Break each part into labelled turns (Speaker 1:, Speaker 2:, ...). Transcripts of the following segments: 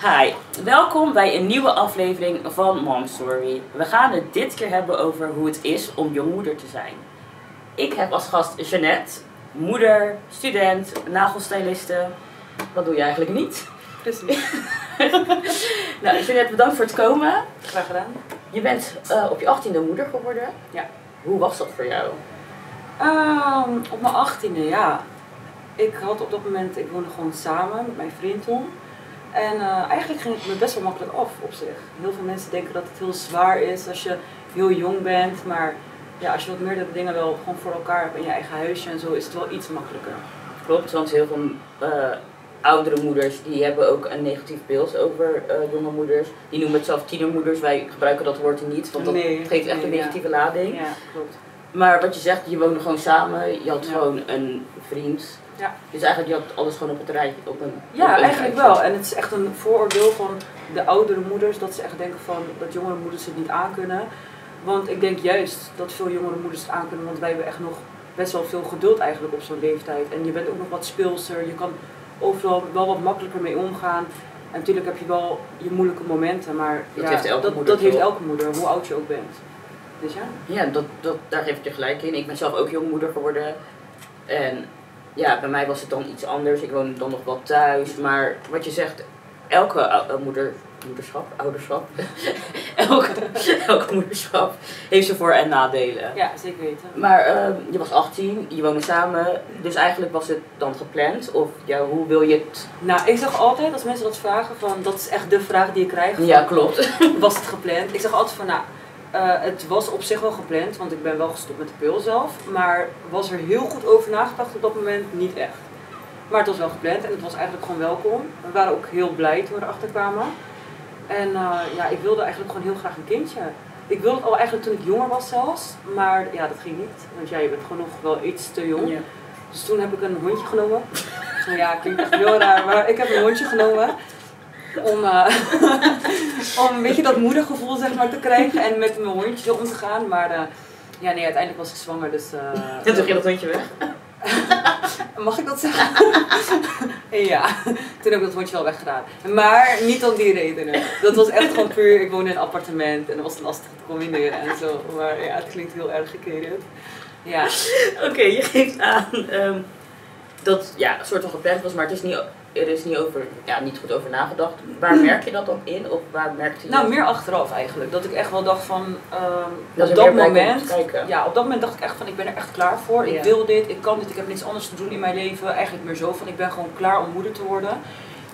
Speaker 1: Hi, welkom bij een nieuwe aflevering van Mom Story. We gaan het dit keer hebben over hoe het is om jongmoeder te zijn. Ik heb als gast Jeannette, moeder, student, nagelstyliste. Wat doe je eigenlijk niet?
Speaker 2: Precies.
Speaker 1: Nou, Jeannette, bedankt voor het komen.
Speaker 2: Graag gedaan.
Speaker 1: Je bent eh, op je achttiende moeder geworden.
Speaker 2: Ja.
Speaker 1: Hoe was dat voor jou?
Speaker 2: Ehm, op mijn achttiende, ja. Ik had op dat moment, ik woonde gewoon samen met mijn vriend toen. En eh, eigenlijk ging het me best wel makkelijk af op zich. Heel veel mensen denken dat het heel zwaar is als je heel jong bent. Maar ja, als je wat meerdere dingen wel gewoon voor elkaar hebt in je eigen huisje en zo, is het wel iets makkelijker.
Speaker 1: Klopt, want heel veel eh, oudere moeders die hebben ook een negatief beeld over eh, jonge moeders. Die noemen het zelf tienermoeders. Wij gebruiken dat woord niet, want dat
Speaker 2: Nee,
Speaker 1: geeft echt
Speaker 2: nee,
Speaker 1: een
Speaker 2: ja.
Speaker 1: negatieve lading.
Speaker 2: Ja, klopt.
Speaker 1: Maar wat je zegt, je woonde gewoon samen, je had
Speaker 2: Ja.
Speaker 1: gewoon een vriend.
Speaker 2: Ja.
Speaker 1: Dus eigenlijk je had alles gewoon op het rijtje. Op een, op
Speaker 2: Ja,
Speaker 1: een
Speaker 2: eigenlijk wel. En het is echt een vooroordeel van de oudere moeders dat ze echt denken van dat jongere moeders het niet aankunnen. Want ik denk juist dat veel jongere moeders het aankunnen, want wij hebben echt nog best wel veel geduld eigenlijk op zo'n leeftijd. En je bent ook nog wat speelser, je kan overal wel wat makkelijker mee omgaan. En natuurlijk heb je wel je moeilijke momenten, maar
Speaker 1: Dat
Speaker 2: ja,
Speaker 1: heeft elke
Speaker 2: dat,
Speaker 1: moeder
Speaker 2: dat heeft elke moeder, hoe oud je ook bent. Dus ja.
Speaker 1: Ja, dat, dat, daar geef ik je gelijk in. Ik ben zelf ook jongmoeder geworden. En ja, bij mij was het dan iets anders. Ik woonde dan nog wel thuis. Maar wat je zegt, elke eh, moeder, moederschap, ouderschap, elke, elke moederschap heeft zijn voor- en nadelen.
Speaker 2: Ja, zeker weten.
Speaker 1: Maar eh, je was 18, je woonde samen, dus eigenlijk was het dan gepland? Of ja, hoe wil je het?
Speaker 2: Nou, ik zeg altijd als mensen dat vragen, van, dat is echt de vraag die je krijgt.
Speaker 1: Ja, klopt.
Speaker 2: was het gepland. Ik zeg altijd van, nou, eh, het was op zich wel gepland, want ik ben wel gestopt met de pil zelf. Maar was er heel goed over nagedacht op dat moment? Niet echt. Maar het was wel gepland en het was eigenlijk gewoon welkom. We waren ook heel blij toen we erachter kwamen. En eh, ja, ik wilde eigenlijk gewoon heel graag een kindje. Ik wilde het al eigenlijk toen ik jonger was zelfs, maar ja, dat ging niet. Want ja, je bent gewoon nog wel iets te jong.
Speaker 1: Ja.
Speaker 2: Dus toen heb ik een hondje genomen. Ja, klinkt echt heel raar, maar ik heb een hondje genomen. Om, eh, om een beetje dat moedergevoel zeg maar, te krijgen en met mijn hondje om te gaan. Maar eh, ja, nee, uiteindelijk was ik zwanger, dus... eh,
Speaker 1: En toen ging dat hondje weg.
Speaker 2: Mag ik dat zeggen? ja, toen heb ik dat hondje wel weggedaan. Maar niet om die redenen. Dat was echt gewoon puur, ik woonde in een appartement en dat was lastig te combineren en zo. Maar ja, het klinkt heel erg gekeerd. Ja.
Speaker 1: Oké, je geeft aan ehm, dat ja, een soort van gepland was, maar het is niet, er is niet, over, ja, niet goed over nagedacht. Waar merk je dat dan in? Of waar merkte je
Speaker 2: Nou, meer achteraf eigenlijk. Dat ik echt wel dacht van, ehm, op dat moment, ja, op dat moment dacht ik echt van, ik ben er echt klaar voor.
Speaker 1: Ja.
Speaker 2: Ik wil dit, ik kan dit, ik heb niks anders te doen in mijn leven. Eigenlijk meer zo van, ik ben gewoon klaar om moeder te worden.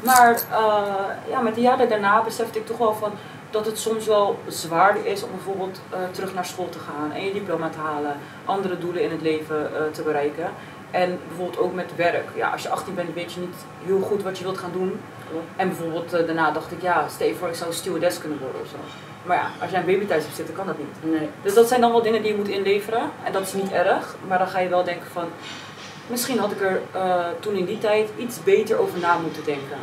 Speaker 2: Maar eh, ja, met de jaren daarna besefte ik toch wel van dat het soms wel zwaarder is om bijvoorbeeld eh, terug naar school te gaan en je diploma te halen, andere doelen in het leven eh, te bereiken. En bijvoorbeeld ook met werk. Ja, als je 18 bent, weet je niet heel goed wat je wilt gaan doen.
Speaker 1: Klopt.
Speaker 2: En bijvoorbeeld eh, daarna dacht ik, ja, stel voor ik zou stewardess kunnen worden of zo. Maar ja, als jij een baby thuis hebt zitten, kan dat niet.
Speaker 1: Nee.
Speaker 2: Dus dat zijn dan wel dingen die je moet inleveren. En dat is niet erg. Maar dan ga je wel denken van... Misschien had ik er eh, toen in die tijd iets beter over na moeten denken.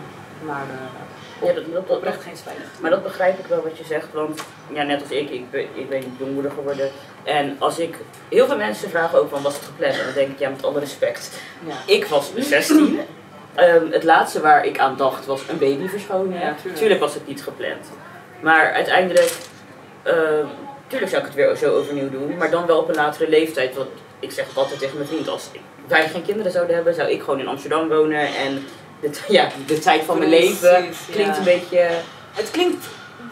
Speaker 2: Maar eh,
Speaker 1: Ja, dat, dat, dat,
Speaker 2: oprecht geen spijt.
Speaker 1: maar dat begrijp ik wel wat je zegt, want ja, net als ik, ik ben, ik ben jongmoeder geworden. En als ik, heel veel mensen vragen ook van, was het gepland? En dan denk ik, ja, met alle respect.
Speaker 2: Ja.
Speaker 1: Ik was 16. Ehm, het laatste waar ik aan dacht was een baby verschonen.
Speaker 2: Ja, tuurlijk.
Speaker 1: tuurlijk was het niet gepland. Maar uiteindelijk, ehm, tuurlijk zou ik het weer zo overnieuw doen, maar dan wel op een latere leeftijd. Want ik zeg het altijd tegen mijn vriend, als wij geen kinderen zouden hebben, zou ik gewoon in Amsterdam wonen. En de, ja, de tijd van mijn leven klinkt een beetje...
Speaker 2: Het klinkt...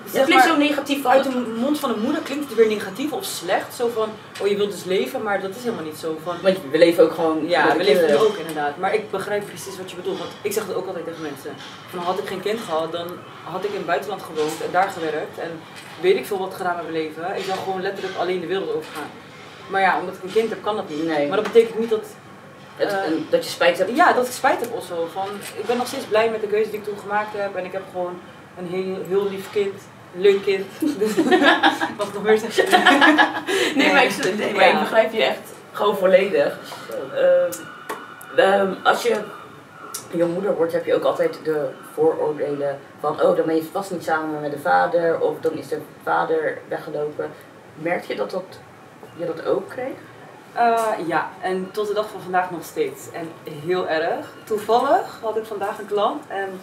Speaker 1: Het
Speaker 2: zeg
Speaker 1: klinkt
Speaker 2: maar,
Speaker 1: zo negatief
Speaker 2: Uit de mond van een moeder klinkt het weer negatief of slecht. Zo van, oh je wilt dus leven, maar dat is helemaal niet zo. Van,
Speaker 1: Want we leven ook gewoon...
Speaker 2: Ja, we leven ook inderdaad. Maar ik begrijp precies wat je bedoelt. Want ik zeg dat ook altijd tegen mensen. Van had ik geen kind gehad, dan had ik in het buitenland gewoond en daar gewerkt. En weet ik veel wat gedaan met mijn leven. Ik zou gewoon letterlijk alleen de wereld overgaan. Maar ja, omdat ik een kind heb, kan dat niet.
Speaker 1: Nee.
Speaker 2: Maar dat betekent niet dat,
Speaker 1: Het-
Speaker 2: Eh,
Speaker 1: dat je spijt hebt.
Speaker 2: ja, dat ik spijt heb of zo. Van, ik ben nog steeds blij met de keuze die ik toen gemaakt heb. En ik heb gewoon een heel, heel lief kind. Leuk kind. Wat meer zeggen?
Speaker 1: Nee, maar, ik, nee, maar ik begrijp je echt gewoon volledig. Ehm, ehm, als je jongmoeder wordt, heb je ook altijd de vooroordelen van, oh, dan ben je vast niet samen met de vader, of dan is de vader weggelopen. Merk je dat, dat je dat ook kreeg?
Speaker 2: Eh, ja, en tot de dag van vandaag nog steeds. En heel erg. Toevallig had ik vandaag een klant en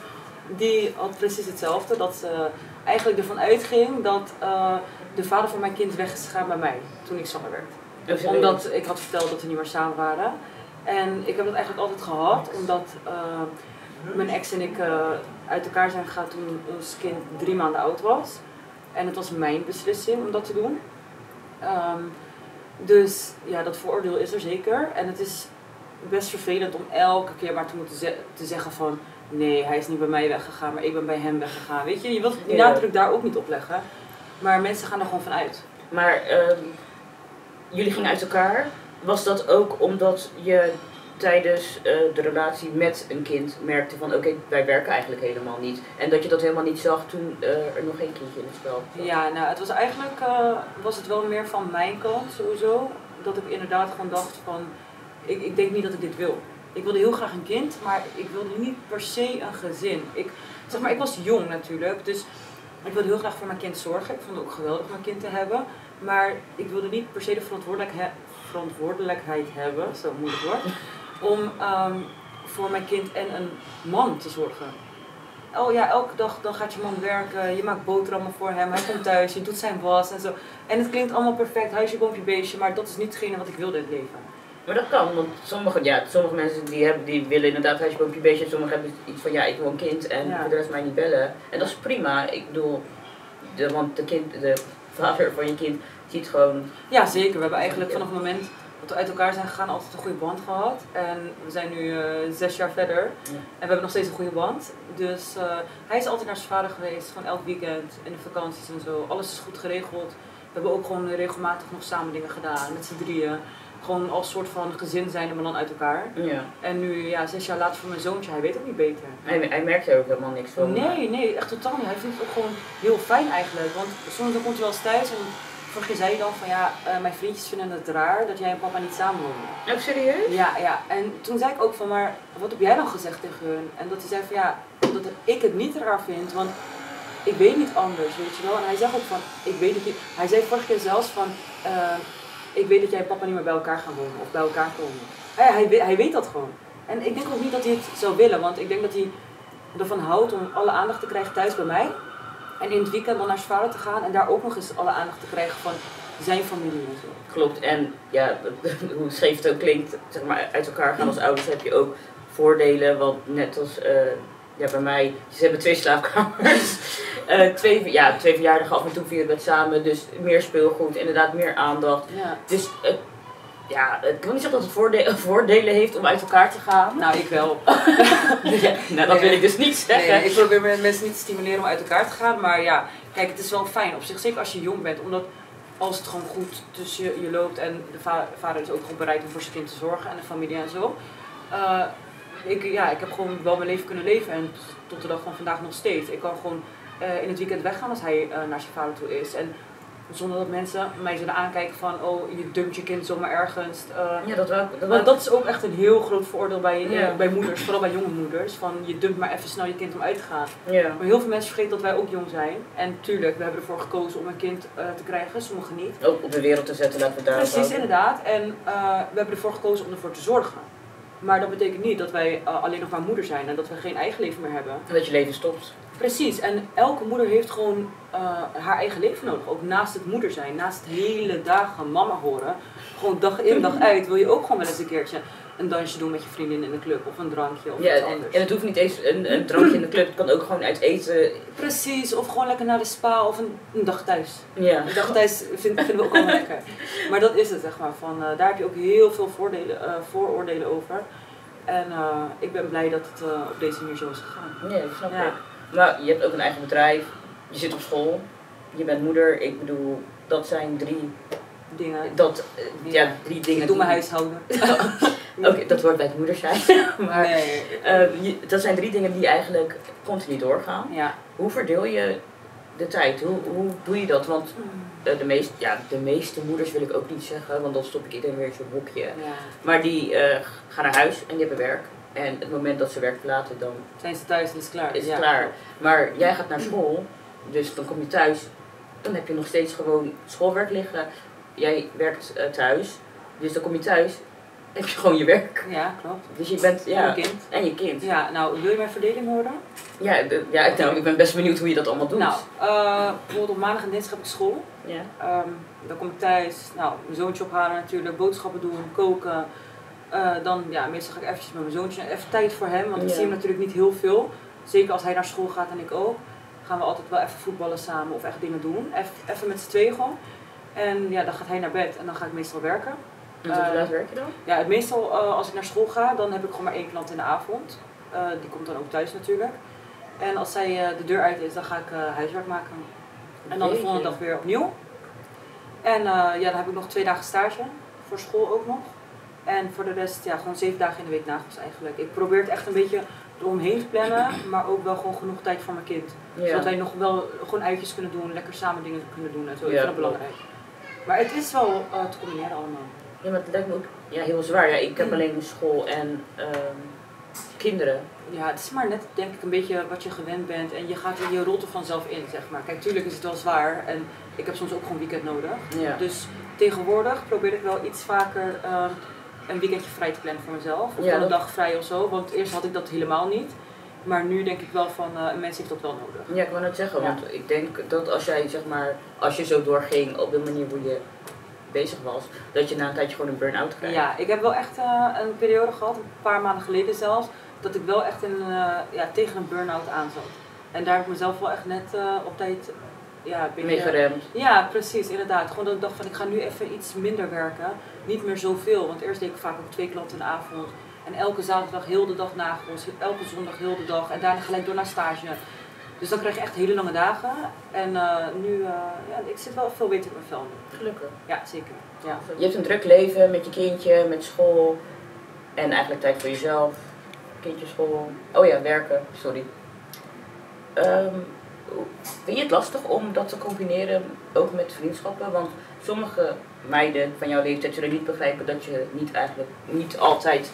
Speaker 2: die had precies hetzelfde. Dat ze eigenlijk ervan uitging dat eh, de vader van mijn kind weg is gegaan bij mij toen ik zwanger werd.
Speaker 1: Serieus?
Speaker 2: Omdat ik had verteld dat we niet meer samen waren. En ik heb dat eigenlijk altijd gehad, omdat eh, mijn ex en ik eh, uit elkaar zijn gegaan toen ons kind drie maanden oud was. En het was mijn beslissing om dat te doen. Ehm, dus ja, dat vooroordeel is er zeker. En het is best vervelend om elke keer maar te moeten ze- te zeggen van... Nee, hij is niet bij mij weggegaan, maar ik ben bij hem weggegaan. Weet je, je wilt die nadruk daar ook niet op leggen. Maar mensen gaan er gewoon van uit.
Speaker 1: Maar ehm, jullie gingen uit elkaar. Was dat ook omdat je tijdens eh, de relatie met een kind merkte van oké, wij werken eigenlijk helemaal niet. En dat je dat helemaal niet zag toen eh, er nog geen kindje in het spel zat?
Speaker 2: Ja, nou, het was eigenlijk eh, was het wel meer van mijn kant sowieso. Dat ik inderdaad gewoon dacht van, ik, ik denk niet dat ik dit wil. Ik wilde heel graag een kind, maar ik wilde niet per se een gezin. Ik, zeg maar, ik was jong natuurlijk, dus ik wilde heel graag voor mijn kind zorgen. Ik vond het ook geweldig een kind te hebben. Maar ik wilde niet per se de verantwoordelijkheid, verantwoordelijkheid hebben, zo moeilijk woord, om ehm, voor mijn kind en een man te zorgen. Oh ja, elke dag dan gaat je man werken, je maakt boterhammen voor hem, hij komt thuis, je doet zijn was en zo. En het klinkt allemaal perfect, huisje, boompje, beestje, maar dat is niet hetgene wat ik wilde in het leven.
Speaker 1: Maar dat kan, want sommige, ja, sommige mensen die, hebben, die willen inderdaad huisje boompje beestje. Sommigen hebben iets van ja, ik wil een kind en
Speaker 2: Ja.
Speaker 1: voor de rest mij niet bellen. En dat is prima. Ik bedoel, de, want de, kind, de vader van je kind ziet gewoon
Speaker 2: Ja, zeker. We hebben eigenlijk vanaf het moment dat we uit elkaar zijn gegaan altijd een goede band gehad. En we zijn nu eh, zes jaar verder
Speaker 1: Ja.
Speaker 2: en we hebben nog steeds een goede band. Dus eh, hij is altijd naar zijn vader geweest, gewoon elk weekend, in de vakanties en zo. Alles is goed geregeld. We hebben ook gewoon regelmatig nog samen dingen gedaan, met z'n drieën. Gewoon als soort van gezin zijn, maar dan uit elkaar.
Speaker 1: Ja.
Speaker 2: En nu, ja, zes jaar later voor mijn zoontje, hij weet ook niet beter.
Speaker 1: Hij, hij merkt er ook helemaal niks van.
Speaker 2: Nee, nee, echt totaal niet. Hij vindt het ook gewoon heel fijn eigenlijk. Want soms dan komt hij wel eens thuis en vorige zei hij dan van ja, eh, mijn vriendjes vinden het raar dat jij en papa niet samen wonen.
Speaker 1: Oh, serieus?
Speaker 2: Ja, ja. En toen zei ik ook van maar wat heb jij dan gezegd tegen hun? En dat hij zei van ja, dat ik het niet raar vind, want ik weet niet anders, weet je wel. En hij zegt ook van, ik weet dat je, hij zei vorige keer zelfs van, eh, ik weet dat jij en papa niet meer bij elkaar gaan wonen of bij elkaar komen. Hij, hij, weet- hij weet dat gewoon. En ik denk ook niet dat hij het zou willen, want ik denk dat hij ervan houdt om alle aandacht te krijgen thuis bij mij. En in het weekend dan naar zijn vader te gaan en daar ook nog eens alle aandacht te krijgen van zijn familie en zo.
Speaker 1: Klopt. En ja, hoe scheef het ook klinkt, zeg maar, uit elkaar gaan als ouders heb je ook voordelen. Want net als eh, ja, bij mij, ze hebben twee slaapkamers. Eh, twee, ja, twee verjaardagen af en toe vieren we het samen. Dus meer speelgoed, inderdaad meer aandacht.
Speaker 2: Ja.
Speaker 1: Dus ja, ik wil niet zeggen dat het voorde- voordelen heeft om uit elkaar te gaan.
Speaker 2: Nou, ik wel.
Speaker 1: nou, dat wil ik dus niet zeggen.
Speaker 2: Nee, ik probeer me- mensen niet te stimuleren om uit elkaar te gaan. Maar ja, kijk, het is wel fijn op zich. Zeker als je jong bent. Omdat als het gewoon goed tussen je, je loopt en de va- vader is ook gewoon bereid om voor zijn kind te zorgen en de familie en zo. Eh, ik, ja, ik heb gewoon wel mijn leven kunnen leven en tot de dag van vandaag nog steeds. Ik kan gewoon eh, in het weekend weggaan als hij eh, naar zijn vader toe is. En zonder dat mensen mij zullen aankijken van, oh, je dumpt je kind zomaar ergens. eh,
Speaker 1: Ja, dat wel. Dat
Speaker 2: want dat is ook echt een heel groot vooroordeel bij,
Speaker 1: Ja.
Speaker 2: bij moeders, vooral bij jonge moeders. Van je dumpt maar even snel je kind om uit te gaan.
Speaker 1: Ja.
Speaker 2: Maar heel veel mensen vergeten dat wij ook jong zijn. En tuurlijk, we hebben ervoor gekozen om een kind te krijgen, sommigen niet.
Speaker 1: Ook op de wereld te zetten, laten we daar
Speaker 2: Precies, inderdaad. En we hebben ervoor gekozen om ervoor te zorgen. Maar dat betekent niet dat wij alleen nog maar moeder zijn en dat we geen eigen leven meer hebben.
Speaker 1: Dat je leven stopt.
Speaker 2: Precies, en elke moeder heeft gewoon eh, haar eigen leven nodig. Ook naast het moeder zijn, naast het hele dagen mama horen. Gewoon dag in, dag uit wil je ook gewoon wel eens een keertje een dansje doen met je vriendin in de club of een drankje of
Speaker 1: Ja,
Speaker 2: iets anders.
Speaker 1: en het hoeft niet eens een, een drankje in de club, het kan ook gewoon uit eten.
Speaker 2: Precies, of gewoon lekker naar de spa of een, een dag thuis.
Speaker 1: Ja.
Speaker 2: Een dag thuis vind- vinden we ook allemaal lekker. Maar dat is het, zeg maar. Van, eh, daar heb je ook heel veel voordelen, eh, vooroordelen over. En ik ben blij dat het op deze manier zo is gegaan.
Speaker 1: Ja, dat snap
Speaker 2: Ja.
Speaker 1: Maar je hebt ook een eigen bedrijf, je zit op school, je bent moeder. Ik bedoel, dat zijn drie,
Speaker 2: Dingen.
Speaker 1: dat, eh, ja, drie dingen.
Speaker 2: Ik doe mijn huishouden.
Speaker 1: Oké, dat hoort bij het moeder zijn. maar
Speaker 2: Nee.
Speaker 1: eh, je- dat zijn drie dingen die eigenlijk continu doorgaan.
Speaker 2: Ja.
Speaker 1: Hoe verdeel je de tijd? Hoe, hoe doe je dat? Want eh, de, meest, ja, de meeste moeders wil ik ook niet zeggen, want dan stop ik iedereen weer in zo'n hokje.
Speaker 2: Ja.
Speaker 1: Maar die eh, gaan naar huis en die hebben werk. En het moment dat ze werk verlaten, dan
Speaker 2: Zijn ze thuis en is het klaar.
Speaker 1: is
Speaker 2: Ja.
Speaker 1: klaar. Maar jij gaat naar school, dus dan kom je thuis. Dan heb je nog steeds gewoon schoolwerk liggen. Jij werkt eh, thuis, dus dan kom je thuis. Heb je gewoon je werk.
Speaker 2: Ja, klopt.
Speaker 1: Dus je bent, ja.
Speaker 2: Een kind.
Speaker 1: En je kind.
Speaker 2: Ja, nou, wil je mijn verdeling horen?
Speaker 1: Ja, de- ja ik- nou, ik ben best benieuwd hoe je dat allemaal doet.
Speaker 2: Nou, eh, bijvoorbeeld op maandag en dinsdag heb ik school.
Speaker 1: ja.
Speaker 2: Ehm, dan kom ik thuis, nou, mijn zoontje ophalen natuurlijk, boodschappen doen, koken. Eh, dan, ja, meestal ga ik eventjes met mijn zoontje, even tijd voor hem, want ik
Speaker 1: Ja.
Speaker 2: zie hem natuurlijk niet heel veel. Zeker als hij naar school gaat en ik ook. Gaan we altijd wel even voetballen samen of echt dingen doen. Even, even met z'n tweeën gewoon. En ja, dan gaat hij naar bed en dan ga ik meestal werken.
Speaker 1: En hoe
Speaker 2: Eh,
Speaker 1: laat werk je dan?
Speaker 2: Ja, het meestal eh, als ik naar school ga, dan heb ik gewoon maar één klant in de avond. Die komt dan ook thuis natuurlijk. En als zij de deur uit is, dan ga ik huiswerk maken. En dan de volgende dag weer opnieuw. En ja, dan heb ik nog twee dagen stage. Voor school ook nog. En voor de rest, ja, gewoon zeven dagen in de week nagels eigenlijk. Ik probeer het echt een beetje eromheen te plannen, maar ook wel gewoon genoeg tijd voor mijn kind.
Speaker 1: Ja.
Speaker 2: Zodat wij nog wel gewoon uitjes kunnen doen, lekker samen dingen kunnen doen en zo. Ik
Speaker 1: Ja,
Speaker 2: vind dat belangrijk. Maar het is wel eh, te combineren allemaal.
Speaker 1: Ja, maar het lijkt me ook ja, heel zwaar. Ja, ik heb
Speaker 2: Mm.
Speaker 1: alleen school en ehm, kinderen.
Speaker 2: Ja, het is maar net denk ik een beetje wat je gewend bent en je gaat je rolt er vanzelf in, zeg maar. Kijk, tuurlijk is het wel zwaar en ik heb soms ook gewoon weekend nodig.
Speaker 1: Ja.
Speaker 2: Dus tegenwoordig probeer ik wel iets vaker eh, een weekendje vrij te plannen voor mezelf. Of
Speaker 1: Ja,
Speaker 2: een dag vrij of zo, want eerst had ik dat helemaal niet. Maar nu denk ik wel van, eh, een mens heeft dat wel nodig.
Speaker 1: Ja, ik wou net zeggen,
Speaker 2: Ja.
Speaker 1: want ik denk dat als jij zeg maar, als je zo doorging op de manier hoe je bezig was, dat je na een tijdje gewoon een burn-out krijgt.
Speaker 2: Ja, ik heb wel echt eh, een periode gehad, een paar maanden geleden zelfs, dat ik wel echt in, eh, ja, tegen een burn-out aan zat. En daar heb ik mezelf wel echt net op tijd ja, een beetje...
Speaker 1: Mee geremd.
Speaker 2: Ja, precies, inderdaad. Gewoon dat ik dacht van ik ga nu even iets minder werken. Niet meer zoveel, want eerst deed ik vaak ook twee klanten in de avond. En elke zaterdag heel de dag nagels, elke zondag heel de dag. En daarna gelijk door naar stage. Dus dan krijg je echt hele lange dagen. En eh, nu, eh, ja, ik zit wel veel beter in mijn vel nu.
Speaker 1: Gelukkig.
Speaker 2: Ja, zeker. Ja.
Speaker 1: Je hebt een druk leven met je kindje, met school en eigenlijk tijd voor jezelf. Kindje, school. Oh ja, werken, sorry. Ehm, vind je het lastig om dat te combineren ook met vriendschappen? Want sommige meiden van jouw leeftijd zullen niet begrijpen dat je niet eigenlijk niet altijd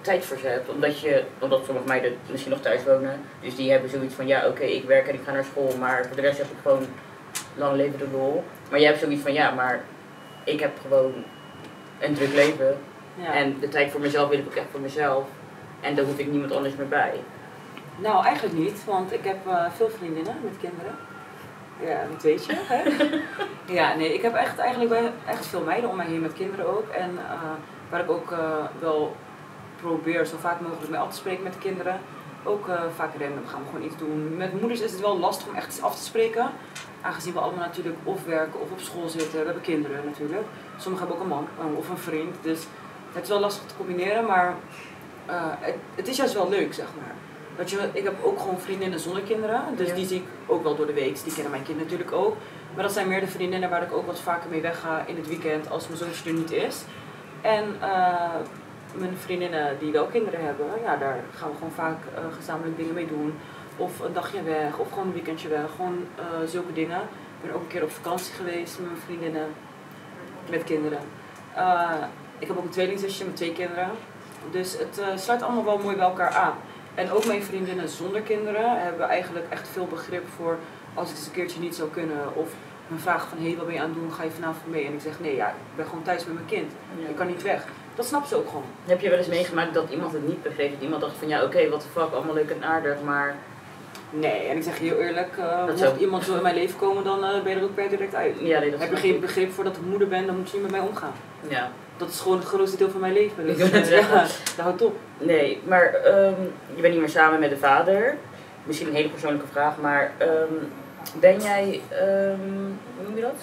Speaker 1: tijd voor ze hebt. Omdat, je, omdat sommige meiden misschien nog thuis wonen. Dus die hebben zoiets van ja oké ik werk en ik ga naar school. Maar voor de rest heb ik gewoon lang leven de lol. Maar jij hebt zoiets van ja maar ik heb gewoon een druk leven.
Speaker 2: Ja.
Speaker 1: En de tijd voor mezelf wil ik ook echt voor mezelf. En daar hoef ik niemand anders meer bij.
Speaker 2: Nou, eigenlijk niet, want ik heb eh, veel vriendinnen met kinderen. Ja, dat weet je. Hè? ja, nee, ik heb echt, eigenlijk wel echt veel meiden om mij heen met kinderen ook. En eh, waar ik ook eh, wel probeer zo vaak mogelijk mee af te spreken met de kinderen. Ook vaak random gaan we gewoon iets doen. Met moeders is het wel lastig om echt iets af te spreken. Aangezien we allemaal natuurlijk of werken of op school zitten. We hebben kinderen natuurlijk. Sommigen hebben ook een man of een vriend. Dus het is wel lastig te combineren, maar het, het is juist wel leuk, zeg maar. Je, ik heb ook gewoon vriendinnen zonder kinderen, dus
Speaker 1: Ja.
Speaker 2: die zie ik ook wel door de week. Die kennen mijn kind natuurlijk ook. Maar dat zijn meer de vriendinnen waar ik ook wat vaker mee wegga in het weekend als mijn zoontje er niet is. En eh, mijn vriendinnen die wel kinderen hebben, ja, daar gaan we gewoon vaak eh, gezamenlijk dingen mee doen. Of een dagje weg, of gewoon een weekendje weg. Gewoon eh, zulke dingen. Ik ben ook een keer op vakantie geweest met mijn vriendinnen, met kinderen. Ik heb ook een tweelingzusje met twee kinderen. Dus het sluit allemaal wel mooi bij elkaar aan. En ook mijn vriendinnen zonder kinderen hebben eigenlijk echt veel begrip voor als ik eens een keertje niet zou kunnen. Of me vragen van, hé, hey, wat ben je aan het doen? Ga je vanavond mee? En ik zeg, nee, ja, ik ben gewoon thuis met mijn kind. Ik kan niet weg. Dat snapt ze ook gewoon.
Speaker 1: Heb je wel eens meegemaakt dat iemand het niet begreep? Dat iemand dacht van ja oké, wat de fuck, allemaal leuk en aardig, maar
Speaker 2: Nee, en ik zeg heel eerlijk, eh mocht
Speaker 1: zou-
Speaker 2: iemand zo in mijn leven komen, dan eh, ben je er ook per direct uit.
Speaker 1: ja, nee,
Speaker 2: Heb je geen begrip voor dat ik moeder ben, dan moet je niet met mij omgaan.
Speaker 1: Ja.
Speaker 2: Dat is gewoon het grootste deel van mijn leven. Dus,
Speaker 1: Ik
Speaker 2: eh, ja, dat houdt op.
Speaker 1: Nee, maar ehm, je bent niet meer samen met de vader. Misschien een hele persoonlijke vraag, maar ehm, ben jij, ehm, hoe noem je dat?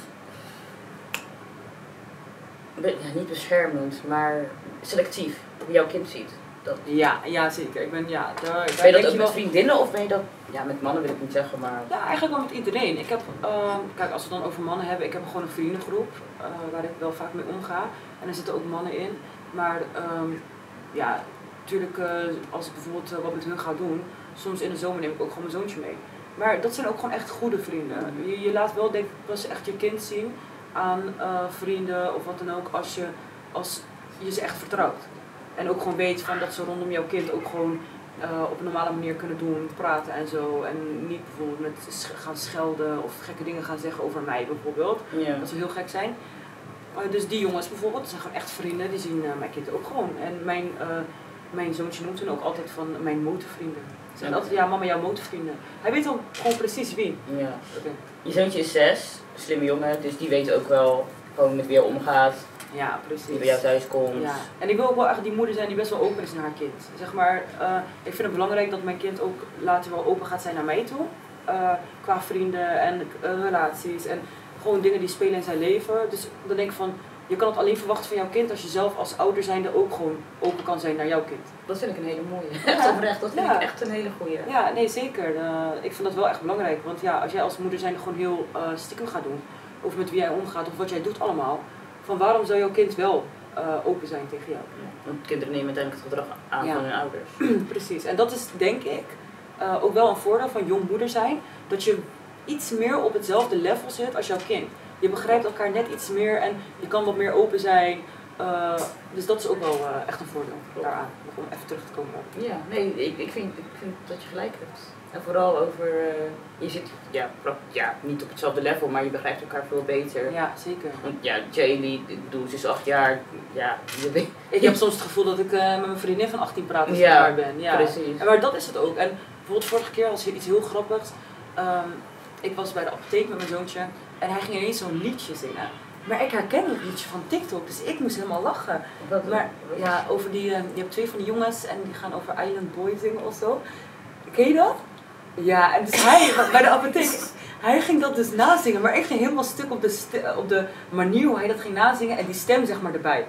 Speaker 1: Ben, ja, niet beschermend, maar selectief. Hoe jouw kind ziet. Dat.
Speaker 2: Ja, ja, zeker. Ik ben, ja, daar,
Speaker 1: Ben je dat ook
Speaker 2: je
Speaker 1: met
Speaker 2: wel
Speaker 1: vriendinnen of ben je dat, ja met mannen wil ik niet zeggen, maar...
Speaker 2: Ja, eigenlijk wel met iedereen. Ik heb, ehm, kijk, als we het dan over mannen hebben, ik heb gewoon een vriendengroep eh, waar ik wel vaak mee omga. En er zitten ook mannen in. Maar ehm, ja, natuurlijk, eh, als ik bijvoorbeeld eh, wat met hun ga doen, soms in de zomer neem ik ook gewoon mijn zoontje mee. Maar dat zijn ook gewoon echt goede vrienden. Je, je laat wel, denk ik, pas echt je kind zien aan vrienden of wat dan ook, als je, als je ze echt vertrouwt. En ook gewoon weet van dat ze rondom jouw kind ook gewoon eh, op een normale manier kunnen doen, praten en zo. En niet bijvoorbeeld met sch- gaan schelden of gekke dingen gaan zeggen over mij bijvoorbeeld. Dat zou heel gek zijn. Eh, dus die jongens bijvoorbeeld, dat zijn gewoon echt vrienden, die zien eh, mijn kind ook gewoon. En mijn, mijn zoontje noemt toen ook altijd van mijn motorvrienden. Ze
Speaker 1: Oké.
Speaker 2: altijd, ja mama, jouw motorvrienden. Hij weet al gewoon precies wie.
Speaker 1: Ja.
Speaker 2: Oké.
Speaker 1: Je zoontje is zes, slimme jongen, dus die weet ook wel gewoon met wie je omgaat,
Speaker 2: Ja,
Speaker 1: die
Speaker 2: precies.
Speaker 1: bij jou thuis komt.
Speaker 2: Ja, en ik wil ook wel echt die moeder zijn die best wel open is naar haar kind. Zeg maar, eh, ik vind het belangrijk dat mijn kind ook later wel open gaat zijn naar mij toe. Eh, qua vrienden en eh, relaties en gewoon dingen die spelen in zijn leven. Dus dan denk ik van, je kan het alleen verwachten van jouw kind als je zelf als ouder zijnde ook gewoon open kan zijn naar jouw kind.
Speaker 1: Dat vind ik een hele mooie.
Speaker 2: Ja.
Speaker 1: Echt oprecht, dat vind
Speaker 2: Ja.
Speaker 1: ik echt een hele goeie.
Speaker 2: Ja, nee zeker. Eh, ik vind dat wel echt belangrijk. Want ja, als jij als moeder zijnde gewoon heel eh, stiekem gaat doen, of met wie jij omgaat, of wat jij doet allemaal, van waarom zou jouw kind wel eh, open zijn tegen jou?
Speaker 1: Want kinderen nemen uiteindelijk het gedrag aan
Speaker 2: Ja.
Speaker 1: van hun ouders.
Speaker 2: Precies, en dat is denk ik eh, ook wel een voordeel van jong moeder zijn. Dat je iets meer op hetzelfde level zit als jouw kind. Je begrijpt elkaar net iets meer en je kan wat meer open zijn. Eh, dus dat is ook wel eh, echt een voordeel daaraan. Om even terug te komen.
Speaker 1: Ja, nee, ik, ik, vind, ik vind dat je gelijk hebt. En vooral over, eh, je zit ja, ja, niet op hetzelfde level, maar je begrijpt elkaar veel beter.
Speaker 2: Ja, zeker.
Speaker 1: Want ja, Jaylee, ik bedoel, ze is acht jaar, ja, je weet,
Speaker 2: Ik heb soms het gevoel dat ik met mijn vriendin van 18 praat als ik daar ben. Ja,
Speaker 1: precies.
Speaker 2: En maar dat is het ook. En bijvoorbeeld vorige keer was er iets heel grappigs. Ehm, ik was bij de apotheek met mijn zoontje en hij ging ineens zo'n liedje zingen. Maar ik herken dat liedje van TikTok, dus ik moest helemaal lachen. Maar ja, over die, eh, je hebt twee van die jongens en die gaan over Island Boy zingen of zo. Ken je dat? Ja, en dus hij, bij de apotheek, hij ging dat dus nazingen, maar ik ging helemaal stuk op de, st- op de manier hoe hij dat ging nazingen en die stem zeg maar erbij.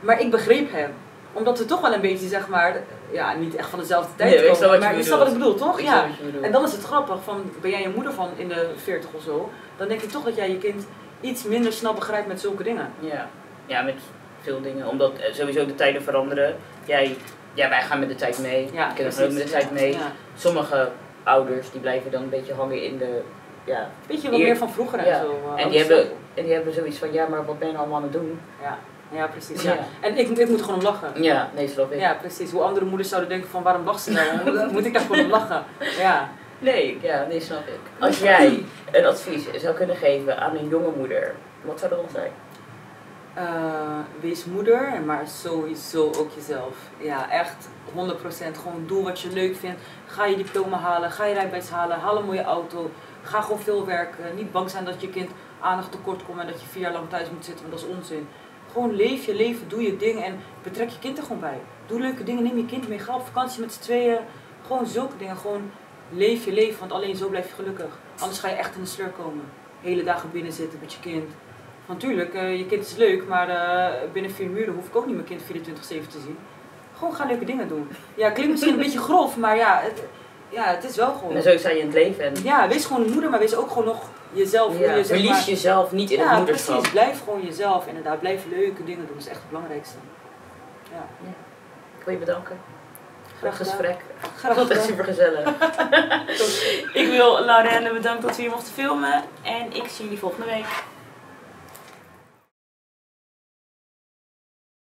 Speaker 2: Maar ik begreep hem. Omdat we toch wel een beetje zeg maar, ja, niet echt van dezelfde tijd
Speaker 1: Nee, ik
Speaker 2: komen.
Speaker 1: snap wat je
Speaker 2: maar je snapt wat ik bedoel, toch?
Speaker 1: Ik
Speaker 2: Ja.
Speaker 1: je.
Speaker 2: En dan is het grappig, van, ben jij een moeder van in de 40 of zo, dan denk ik toch dat jij je kind iets minder snel begrijpt met zulke dingen.
Speaker 1: Ja. ja, met veel dingen. Omdat eh, sowieso de tijden veranderen. Jij, ja, wij gaan met de tijd mee.
Speaker 2: Ja,
Speaker 1: Kinderen gaan ook met de tijd mee.
Speaker 2: Ja.
Speaker 1: Sommige ouders die blijven dan een beetje hangen in de. Ja,
Speaker 2: Weet je wat
Speaker 1: Eer-
Speaker 2: meer van vroeger en
Speaker 1: Ja.
Speaker 2: zo. eh,
Speaker 1: en, die hebben, en die hebben zoiets van: ja, maar wat ben je nou allemaal aan het doen?
Speaker 2: Ja, ja precies.
Speaker 1: Ja.
Speaker 2: Ja. En ik, ik moet er gewoon om lachen.
Speaker 1: Ja, nee, snap ik.
Speaker 2: Ja, precies. Hoe andere moeders zouden denken van waarom lacht ze nou? Moet ik daar gewoon om lachen. Ja.
Speaker 1: Nee, ja, nee, snap ik. Als jij een advies zou kunnen geven aan een jonge moeder, wat zou dat dan zijn?
Speaker 2: Eh, wees moeder, maar sowieso ook jezelf. Ja, echt 100%. Gewoon doe wat je leuk vindt. Ga je diploma halen, ga je rijbewijs halen, haal een mooie auto. Ga gewoon veel werken. Niet bang zijn dat je kind aandacht tekort komt en dat je vier jaar lang thuis moet zitten, want dat is onzin. Gewoon leef je leven, doe je ding en betrek je kind er gewoon bij. Doe leuke dingen, neem je kind mee, ga op vakantie met z'n tweeën. Gewoon zulke dingen, gewoon leef je leven, want alleen zo blijf je gelukkig. Anders ga je echt in de sleur komen. Hele dagen binnen zitten met je kind. Want tuurlijk, eh, je kind is leuk, maar eh, binnen vier muren hoef ik ook niet mijn kind 24-7 te zien. Gewoon ga leuke dingen doen. Ja, klinkt misschien een beetje grof, maar ja, het, ja, het is wel gewoon.
Speaker 1: En zo sta je in het leven. En
Speaker 2: Ja, wees gewoon een moeder, maar wees ook gewoon nog jezelf.
Speaker 1: ja,
Speaker 2: je,
Speaker 1: verlies
Speaker 2: maar-
Speaker 1: jezelf niet in het
Speaker 2: ja,
Speaker 1: moederschap.
Speaker 2: precies. Blijf gewoon jezelf, inderdaad. Blijf leuke dingen doen, dat is echt het belangrijkste. Ja,
Speaker 1: Ik wil je bedanken het
Speaker 2: Graag
Speaker 1: gesprek.
Speaker 2: graag
Speaker 1: Dat was
Speaker 2: gedaan.
Speaker 1: super gezellig.
Speaker 3: Ik wil Laurenne bedanken dat we hier mochten filmen. En ik zie jullie volgende week.